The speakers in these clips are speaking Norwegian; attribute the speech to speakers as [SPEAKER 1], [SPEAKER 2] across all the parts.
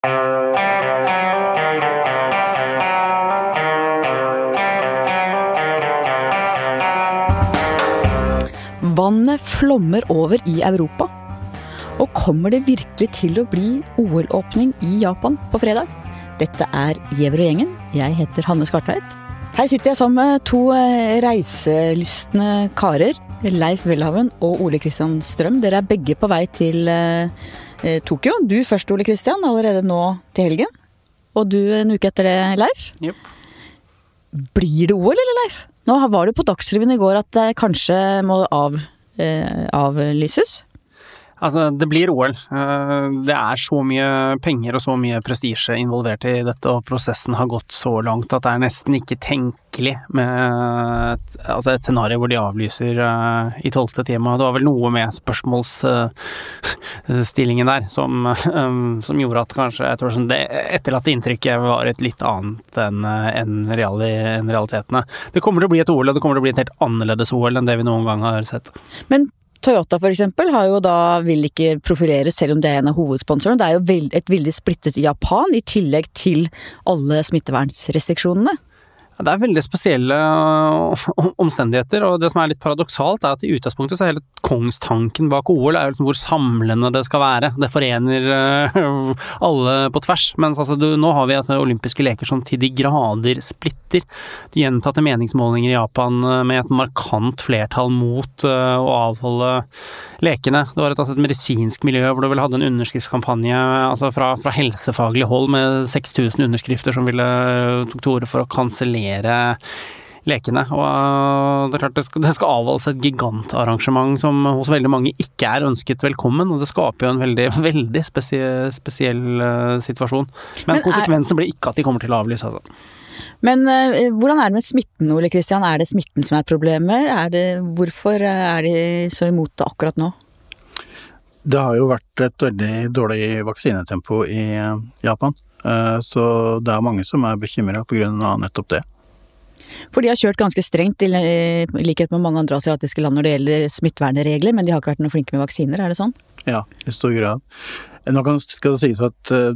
[SPEAKER 1] Vannet flommer over i Europa. Og kommer det virkelig til å bli OL-åpning i Japan på fredag? Dette er Gjever-gjengen. Jeg heter Hanne Skartveit. Her sitter jeg sammen med to eh, reiselystne karer. Leif Welhaven og Ole Kristian Strøm. Dere er begge på vei til eh, Tokyo. Du først, Ole Kristian, allerede nå til helgen. Og du en uke etter det, Leif.
[SPEAKER 2] Yep.
[SPEAKER 1] Blir det OL, eller Leif? Nå var det på Dagsrevyen i går at det kanskje må av, eh, avlyses.
[SPEAKER 2] Altså, det blir OL. Eh, det er så mye penger og så mye prestisje involvert i dette, og prosessen har gått så langt at det er nesten ikke tenkelig med et, altså et scenario hvor de avlyser uh, i tolvte time. Det var vel noe med spørsmålsstillingen der som, um, som, gjorde at kanskje jeg tror sånn det etterlatte inntrykket var et litt annet enn en realitetene. Det kommer til å bli et OL, og det kommer til å bli et helt annerledes OL enn det vi noen gang har sett.
[SPEAKER 1] Men Toyota for eksempel har jo da, vil ikke profilere selv om det er en av hovedsponsorene. Det er jo et veldig splittet Japan, i tillegg til alle smittevernsrestriksjonene.
[SPEAKER 2] Det er veldig spesielle øh, omstendigheter, og det som er litt paradoksalt, er at i utgangspunktet så er hele kongstanken bak OL er liksom hvor samlende det skal være. Det forener øh, alle på tvers. Mens altså, du, nå har vi altså olympiske leker som til de grader splitter. De gjentatte meningsmålinger i Japan øh, med et markant flertall mot å avholde lekene. Det var et, altså et medisinsk miljø hvor du vel hadde en underskriftskampanje altså fra, fra helsefaglig hold med 6000 underskrifter som ville tok til orde for å kansellere arrangere lekene. Og det er klart det skal, det skal avholdes et gigantarrangement som hos veldig mange ikke er ønsket velkommen, og det skaper jo en veldig, veldig spesiell, spesiell uh, situasjon. Men, Men konsekvensen blir ikke at de kommer til å avlyse, altså.
[SPEAKER 1] Men uh, hvordan er det med smitten, Ole Kristian? Er det smitten som er problemet? Er det, hvorfor er de så imot det akkurat nå?
[SPEAKER 3] Det har jo vært et veldig dårlig vaksinetempo i Japan. Så det er mange som er bekymra pga. nettopp det.
[SPEAKER 1] For de har kjørt ganske strengt, i likhet med mange andre asiatiske land når det gjelder smittevernregler, men de har ikke vært noe flinke med vaksiner, er det sånn?
[SPEAKER 3] Ja, i stor grad. Nå skal det sies at eh,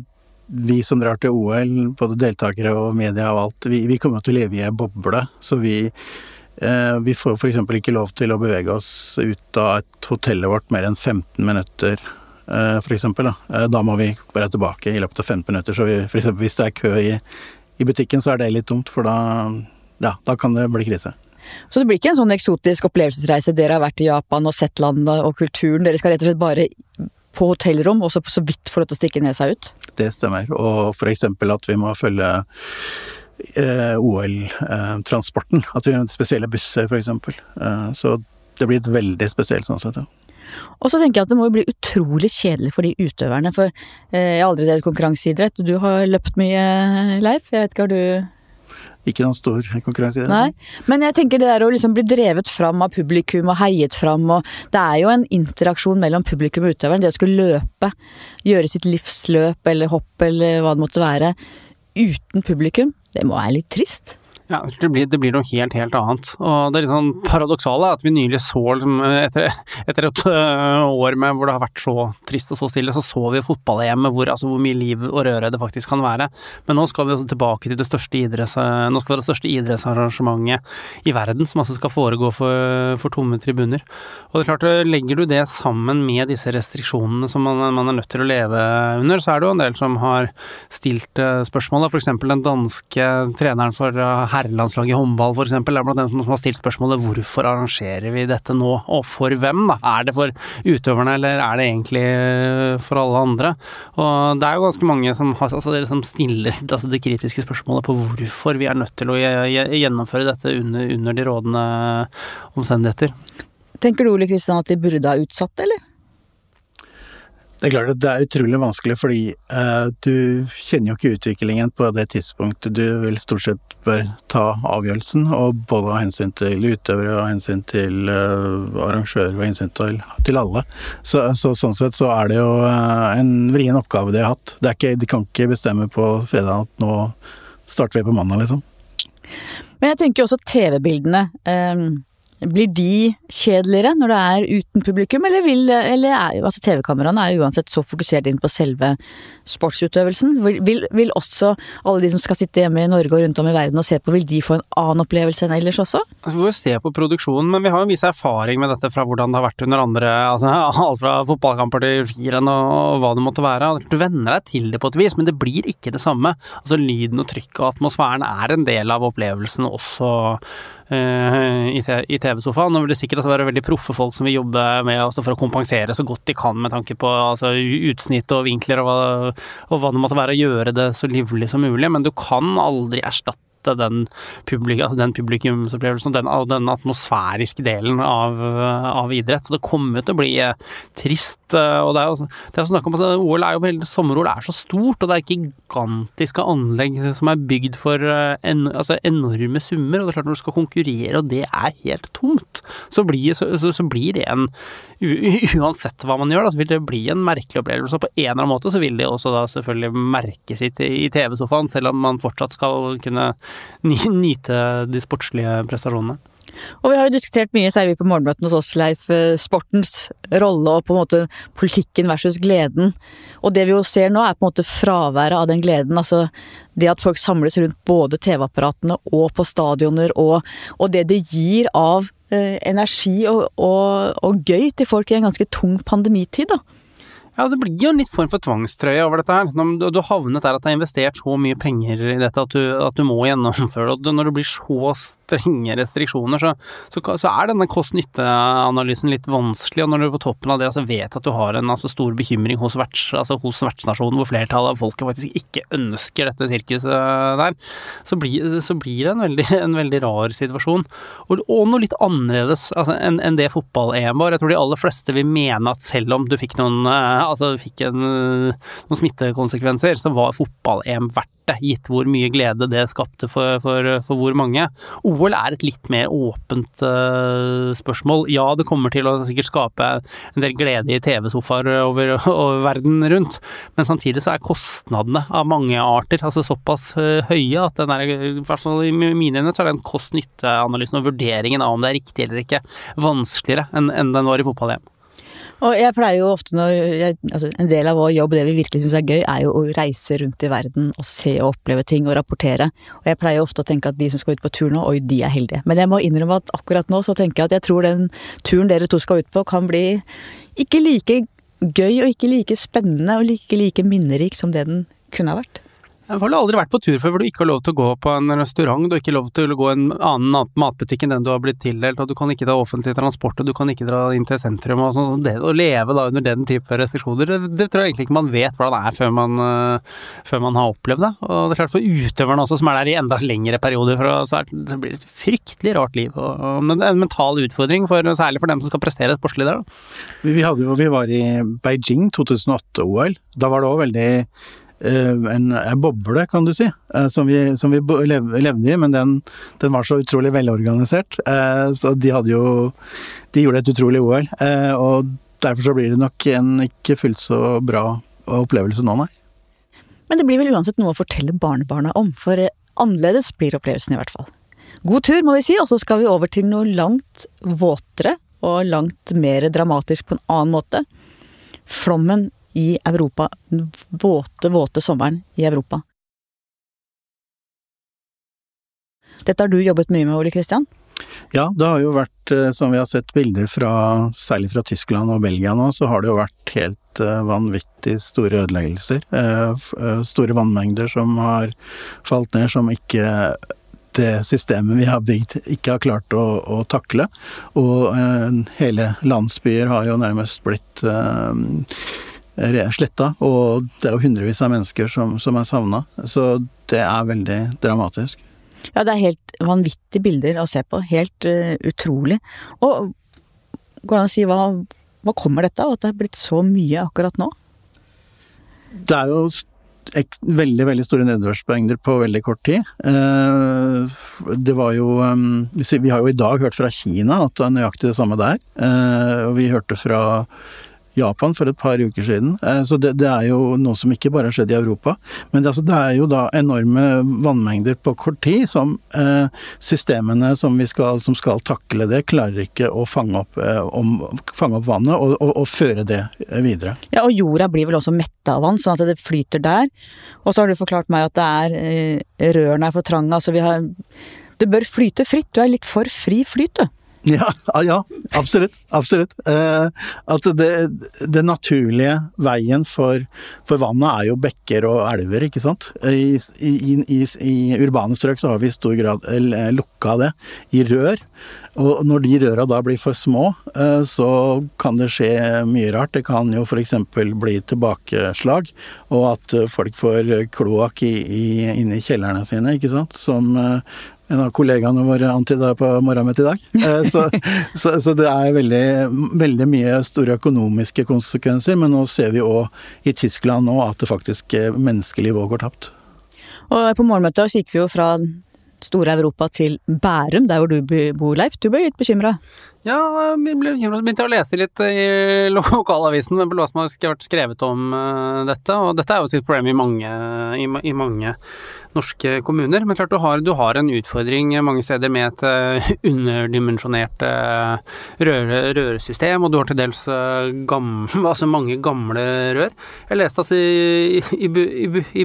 [SPEAKER 3] vi som drar til OL, både deltakere og media og alt, vi, vi kommer til å leve i ei boble. Så vi, eh, vi får f.eks. ikke lov til å bevege oss ut av et hotellet vårt mer enn 15 minutter. Eh, for eksempel, da. Eh, da må vi være tilbake i løpet av 15 minutter. Så vi, for eksempel, hvis det er kø i, i butikken, så er det litt dumt, for da ja, da kan det bli krise.
[SPEAKER 1] Så det blir ikke en sånn eksotisk opplevelsesreise? Dere har vært i Japan og sett landet og kulturen. Dere skal rett og slett bare på hotellrom og så, så vidt få lov til å stikke nesa ut?
[SPEAKER 3] Det stemmer. Og for eksempel at vi må følge eh, OL-transporten. Eh, at vi har spesielle busser, for eksempel. Eh, så det blir et veldig spesielt sånn sett, ja.
[SPEAKER 1] Og så tenker jeg at det må jo bli utrolig kjedelig for de utøverne, for eh, jeg har aldri drevet konkurranseidrett. Du har løpt mye, Leif. Jeg vet ikke, har du
[SPEAKER 3] ikke noen stor konkurranse i det.
[SPEAKER 1] Nei, men jeg tenker det der å liksom bli drevet fram av publikum og heiet fram og Det er jo en interaksjon mellom publikum og utøveren. Det å skulle løpe, gjøre sitt livsløp eller hopp eller hva det måtte være, uten publikum, det må være litt trist.
[SPEAKER 2] Ja, det blir, det blir, noe helt, helt annet. Og det er litt sånn paradoksale at vi nylig så, liksom, etter, etter, et øh, år med hvor det har vært så trist og så stille, så så vi fotball-EM hvor, altså, hvor mye liv og røre det faktisk kan være. Men nå skal vi også tilbake til det største idretts, nå skal det største idrettsarrangementet i verden, som altså skal foregå for, for tomme tribuner. Og det er klart, legger du det sammen med disse restriksjonene som man, man, er nødt til å leve under, så er det jo en del som har stilt øh, spørsmål. F.eks. den danske treneren for øh, herrelandslaget i håndball f.eks. Er blant dem som har stilt spørsmålet hvorfor arrangerer vi dette nå, og for hvem? da? Er det for utøverne, eller er det egentlig eh, for alle andre? Og det er jo ganske mange som, har, altså som stiller altså det kritiske spørsmålet på hvorfor vi er nødt til å gjennomføre dette under, under de rådende omstendigheter.
[SPEAKER 1] Tenker du Ole Kristian at de burde ha utsatt eller?
[SPEAKER 3] Det er klart at det er utrolig vanskelig, fordi eh, du kjenner jo ikke utviklingen på det tidspunktet du vil stort sett bør ta avgjørelsen, og både av hensyn til utøvere, av hensyn til eh, arrangører og hensyn til, til alle. Så, så, sånn sett så er det jo eh, en vrien oppgave de har hatt. Ikke, de kan ikke bestemme på fredag at nå starter vi på mandag, liksom.
[SPEAKER 1] Men jeg tenker jo også TV-bildene. Um Blir de kjedeligere når det er uten publikum, eller vil altså TV-kameraene er jo uansett så fokusert inn på selve sportsutøvelsen. Vil, vil, også alle de som skal sitte hjemme i Norge og rundt om i verden og se på, vil de få en annen opplevelse enn ellers også?
[SPEAKER 2] Altså, vi får se på produksjonen, men vi har jo en viss erfaring med dette fra hvordan det har vært under andre altså Alt fra fotballkamper til firen og, hva det måtte være. Du venner deg til det på et vis, men det blir ikke det samme. Altså Lyden og trykket og atmosfæren er en del av opplevelsen også i TV-sofaen. Nå vil det sikkert også være veldig proffe folk som vil jobbe med for å kompensere så godt de kan med tanke på altså, utsnitt og vinkler og og hva det måtte være, å gjøre det så livlig som mulig, men du kan aldri erstatte den, publik, altså den publikumsopplevelsen og den, den, atmosfæriske delen av, av, idrett. Så det kommer til å bli eh, trist. Eh, og det er jo det er snakk om at OL er jo veldig, Sommer-OL er så stort, og det er gigantiske anlegg som er bygd for eh, en, altså enorme summer. Og det er klart når du skal konkurrere, og det er helt tomt, så blir, så, så, så blir det en Uansett hva man gjør, da, så vil det bli en merkelig opplevelse. Og på en eller annen måte så vil det også da selvfølgelig merke sitt i TV-sofaen, selv om man fortsatt skal kunne nyte de sportslige prestasjonene.
[SPEAKER 1] Og vi har jo diskutert mye, særlig på morgenmøtene hos oss, Leif, eh, sportens rolle og på en måte politikken versus gleden. Og det vi jo ser nå er på en måte fraværet av den gleden. Altså det at folk samles rundt både TV-apparatene og på stadioner, og, og, det det gir av eh, energi og, og, og, gøy til folk i en ganske tung pandemitid, da.
[SPEAKER 2] Ja, det blir jo en litt form for tvangstrøye over dette her. Når du har havnet der at det er investert så mye penger i dette at du, at du må gjennomføre det. Når det blir så strenge restriksjoner, så, så, så er denne kost-nytte-analysen litt vanskelig. Og når du på toppen av det altså vet at du har en altså, stor bekymring hos, verts, altså, hos vertsnasjonen, hvor flertallet av folket faktisk ikke ønsker dette sirkuset der, så blir, så blir det en veldig, en veldig, rar situasjon. Og, og noe litt annerledes altså, enn en det fotball-EM var. Jeg tror de aller fleste vil mene at selv om du fikk noen eh, altså fikk en, noen smittekonsekvenser, så var fotball-EM verdt det, gitt hvor mye glede det skapte for, for, for, hvor mange. OL er et litt mer åpent uh, spørsmål. Ja, det kommer til å sikkert skape en del glede i TV-sofaer over, over, verden rundt, men samtidig så er kostnadene av mange arter altså såpass uh, høye at den er, i hvert fall i mine øyne, så er den kost-nytte-analysen og vurderingen av om det er riktig eller ikke, vanskeligere enn, enn den var i fotball-EM.
[SPEAKER 1] Og jeg pleier jo ofte når jeg, altså En del av vår jobb, det vi virkelig syns er gøy, er jo å reise rundt i verden og se og oppleve ting og rapportere. Og jeg pleier jo ofte å tenke at de som skal ut på tur nå, oi, de er heldige. Men jeg må innrømme at akkurat nå så tenker jeg at jeg tror den turen dere to skal ut på, kan bli ikke like gøy og ikke like spennende og ikke like minnerik som det den kunne ha vært.
[SPEAKER 2] Jeg har aldri vært på tur før hvor du ikke har lov til å gå på en restaurant, du har ikke lov til å gå i en annen matbutikk enn den du har blitt tildelt, og du kan ikke dra offentlig transport, og du kan ikke dra inn til sentrum og sånn. Det å leve da under den type restriksjoner, det, tror jeg egentlig ikke man vet hvordan det er før man, uh, før man har opplevd det. Og det er klart for utøverne også, som er der i enda lengre perioder, for, så er, det blir et fryktelig rart liv. Og, og en mental utfordring, for, særlig for dem som skal prestere sportslig der.
[SPEAKER 3] Vi, vi, hadde vi var i Beijing 2008-OL. Da var det òg veldig en, en, boble, kan du si, eh, som vi, som vi levde i, men den, den, var så utrolig velorganisert. Eh, så de hadde jo De gjorde et utrolig OL, og derfor så blir det nok en ikke fullt så bra opplevelse nå, nei.
[SPEAKER 1] Men det blir vel uansett noe å fortelle barnebarna om, for annerledes blir opplevelsen i hvert fall. God tur, må vi si, og så skal vi over til noe langt våtere og langt mer dramatisk på en annen måte. Flommen i Europa. Den våte, våte sommeren i Europa. Dette har du jobbet mye med, Ole Kristian?
[SPEAKER 3] Ja, det har jo vært, eh, som vi har sett bilder fra, særlig fra Tyskland og Belgia nå, så har det jo vært helt eh, vanvittig store ødeleggelser. Eh, store vannmengder som har falt ned, som ikke det systemet vi har bygd, ikke har klart å, å takle. Og hele landsbyer har jo nærmest blitt sletta, og det er jo hundrevis av mennesker som, som er savna. Så det er veldig dramatisk.
[SPEAKER 1] Ja, det er helt vanvittige bilder å se på. Helt uh, utrolig. Og går det an å si hva, hva kommer dette av, at det er blitt så mye akkurat nå?
[SPEAKER 3] Det er jo veldig veldig store nedbørsmengder på veldig kort tid. Eh, det var jo um, Vi har jo i dag hørt fra Kina at det er nøyaktig det samme der. Eh, og vi hørte fra Japan for et par uker siden. Eh, så det, det er jo noe som ikke bare har skjedd i Europa. Men det, altså, det er jo da enorme vannmengder på kort tid som eh, systemene som, skal, som, skal, takle det, klarer ikke å fange opp, eh, om, fange opp vannet og, og, og, føre det videre.
[SPEAKER 1] Ja, og jorda blir vel også metta av vann, sånn at det flyter der. Og så har du forklart meg at det er eh, rørene er for trange. Altså vi har Det bør flyte fritt. Du er litt for fri flyt, du.
[SPEAKER 3] Ja, ja, absolutt. Absolutt. Eh, at det, naturlige veien for, for, vannet er jo bekker og elver, ikke sant. I, i, i, i urbane strøk så har vi i stor grad lukka det i rør. Og når de røra da blir for små, eh, så kan det skje mye rart. Det kan jo f.eks. bli tilbakeslag, og at folk får kloakk i kjellerne sine, ikke sant. Som eh, en av kollegaene våre antyda på morgenmøtet i dag. Eh, så, så, så, det er veldig, veldig, mye store økonomiske konsekvenser, men nå ser vi òg i Tyskland nå at det faktisk menneskeliv òg går tapt.
[SPEAKER 1] Og på morgenmøtet gikk vi jo fra store Europa til Bærum, der hvor du bor, Leif. Du ble litt bekymra?
[SPEAKER 2] Ja, jeg. Begynte å lese litt i lokalavisen på hva som har vært skrevet om uh, dette. Og dette er jo et problem i mange, i, i mange norske kommuner. Men klart du har, du har en utfordring mange steder med et uh, underdimensjonert uh, røre, røresystem, og du har til dels gamle, altså mange gamle rør. Jeg leste altså i, i,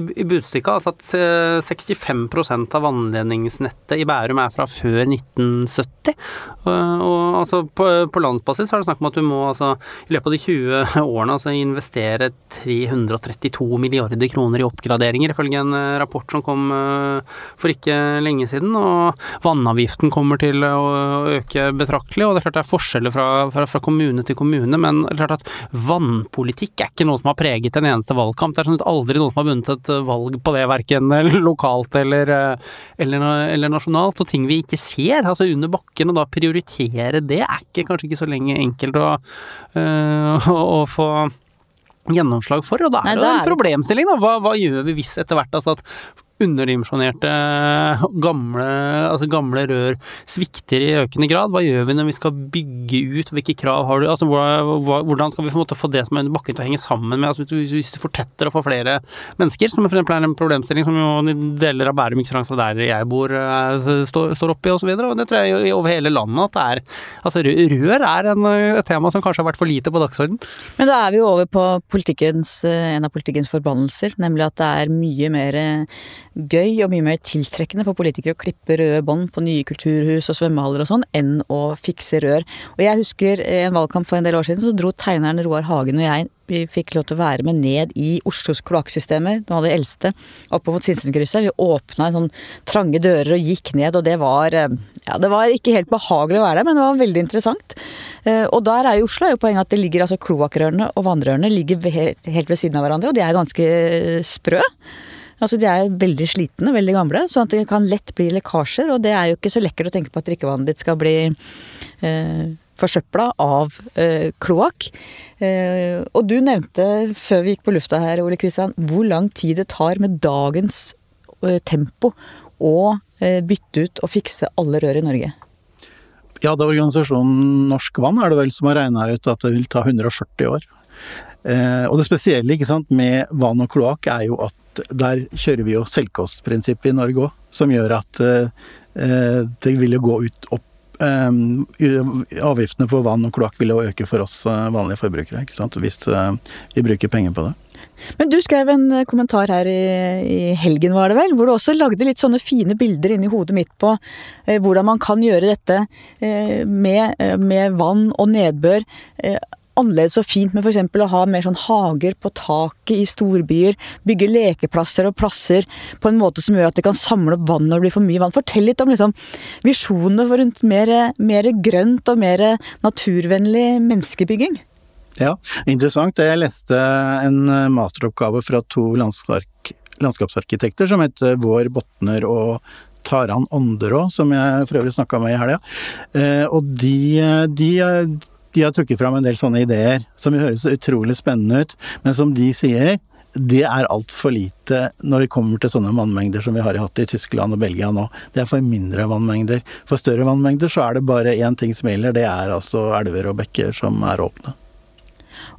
[SPEAKER 2] i, i Budstikka altså at 65% av vannledningsnettet i Bærum er fra før 1970. Og, og altså på, på landsbasis er det snakk om at du må altså i løpet av de 20 årene altså investere 332 milliarder kroner i oppgraderinger, ifølge en rapport som kom eh, for ikke lenge siden. Og vannavgiften kommer til å øke betraktelig. Og det er klart det er forskjeller fra, fra, fra kommune til kommune, men det er klart at vannpolitikk er ikke noe som har preget en eneste valgkamp. Det er sånn aldri noen som har vunnet et valg på det, verken lokalt eller, eh, eller, eller nasjonalt. Og ting vi ikke ser, altså under bakken, og da prioritere det, er ikke, kanskje ikke så lenge enkelt å, øh, å, å få gjennomslag for. Og da er det jo en problemstilling, da. Hva, hva, gjør vi hvis etter hvert altså at underdimensjonerte gamle, altså gamle rør svikter i økende grad. Hva gjør vi når vi skal bygge ut? Hvilke krav har du? Altså, hvordan skal vi få, det som er under bakken til å henge sammen med altså, Hvis du fortetter og får flere mennesker, som for eksempel er en problemstilling som jo deler av Bærum ikke langt fra der jeg bor står, står oppi osv. Det tror jeg over hele landet at det er Altså rør er en, et tema som kanskje har vært for lite på dagsorden.
[SPEAKER 1] Men da er vi jo over på en av politikkens forbannelser, nemlig at det er mye mer gøy og mye mer tiltrekkende for politikere å klippe røde bånd på nye kulturhus og svømmehaller og sånn, enn å fikse rør. Og jeg husker en valgkamp for en del år siden, så dro tegneren Roar Hagen og jeg vi fikk lov til å være med ned i Oslos kloakksystemer, noe av det eldste, oppe mot Sinsenkrysset. Vi åpna sånn trange dører og gikk ned, og det var eh, Ja, det var ikke helt behagelig å være der, men det var veldig interessant. Eh, og der er jo Oslo er jo poenget at det ligger altså kloakkrørene og vannrørene ligger helt ved siden av hverandre, og de er ganske sprø. Altså De er veldig slitne, veldig gamle, sånn at det kan lett bli lekkasjer. Og det er jo ikke så lekkert å tenke på at drikkevannet ditt skal bli eh, forsøpla av eh, kloakk. Eh, og du nevnte før vi gikk på lufta her, Ole Kristian, hvor lang tid det tar med dagens eh, tempo å eh, bytte ut og fikse alle rør i Norge.
[SPEAKER 3] Ja, det er organisasjonen Norsk Vann er det vel som har regna ut at det vil ta 140 år. Eh, og det spesielle sant, med vann og kloakk er jo at der kjører vi jo selvkostprinsippet i Norge òg, som gjør at eh, det vil jo gå ut opp eh, Avgiftene på vann og kloakk vil jo øke for oss eh, vanlige forbrukere, ikke sant, hvis eh, vi bruker penger på det.
[SPEAKER 1] Men du skrev en eh, kommentar her i, i, helgen, var det vel, hvor du også lagde litt sånne fine bilder inni hodet mitt på eh, hvordan man kan gjøre dette eh, med, med, vann og nedbør annerledes og fint med f.eks. å ha mer sånn hager på taket i storbyer. Bygge lekeplasser og plasser på en måte som gjør at det kan samle opp vann når det blir for mye vann. Fortell litt om liksom, visjonene for rundt mer, mer grønt og mer naturvennlig menneskebygging.
[SPEAKER 3] Ja, interessant. Jeg leste en masteroppgave fra to landskapsarkitekter som heter Vår Botner og Taran Ånderå, som jeg for øvrig snakka med i helga. Eh, og de, de, de har trukket fram en del sånne ideer som høres utrolig spennende ut, men som de sier, det er altfor lite når det kommer til sånne vannmengder som vi har hatt i Tyskland og Belgia nå. Det er for mindre vannmengder. For større vannmengder så er det bare én ting som gjelder, det er altså elver og bekker som er åpne.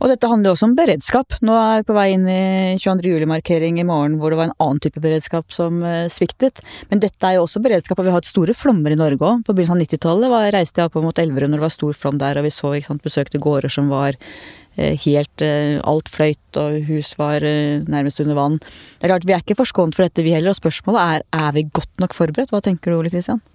[SPEAKER 1] Og dette handler jo også om beredskap. Nå er vi på vei inn i 22. juli-markering i morgen hvor det var en annen type beredskap som eh, sviktet. Men dette er jo også beredskap, og vi har hatt store flommer i Norge òg. På begynnelsen av 90-tallet reiste jeg opp mot Elverum når det var stor flom der, og vi så, sant, besøkte gårder som var eh, helt eh, Alt fløyt, og hus var nærmest under vann. Det er klart, Vi er ikke forskånet for dette, vi heller. Og spørsmålet er er vi godt nok forberedt? Hva tenker du, Ole Kristian?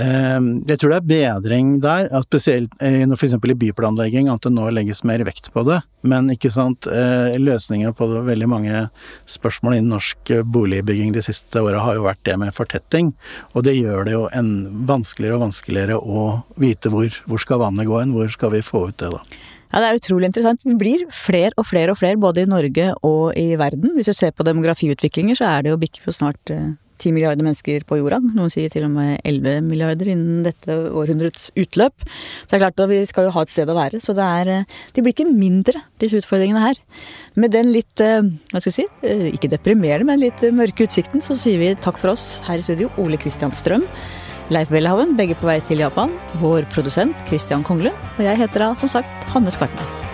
[SPEAKER 3] Ehm, jeg tror det er bedring der, spesielt f.eks. i byplanlegging, at det nå legges mer vekt på det. Men ikke sant, eh, løsningen på veldig mange spørsmål innen norsk boligbygging de siste åra har jo vært det med fortetting. Og det gjør det jo vanskeligere og vanskeligere å vite hvor, hvor skal vannet gå hen, hvor skal vi få ut det da.
[SPEAKER 1] Ja, Det er utrolig interessant. Vi blir flere og flere og flere, både i Norge og i verden. Hvis du ser på demografiutviklinger, så er det jo bikker for snart eh, 10 milliarder mennesker på jorda. Noen sier til og med 11 milliarder innen dette århundrets utløp. Så det er klart at vi skal jo ha et sted å være. Så det er eh, De blir ikke mindre, disse utfordringene her. Med den litt, eh, hva skal vi si, eh, ikke deprimerende, men litt mørke utsikten, så sier vi takk for oss her i studio, Ole Kristian Strøm. Leif Welhaven, begge på vei til Japan. Vår produsent Christian Kongle. Og jeg heter da som sagt Hanne Skartnes.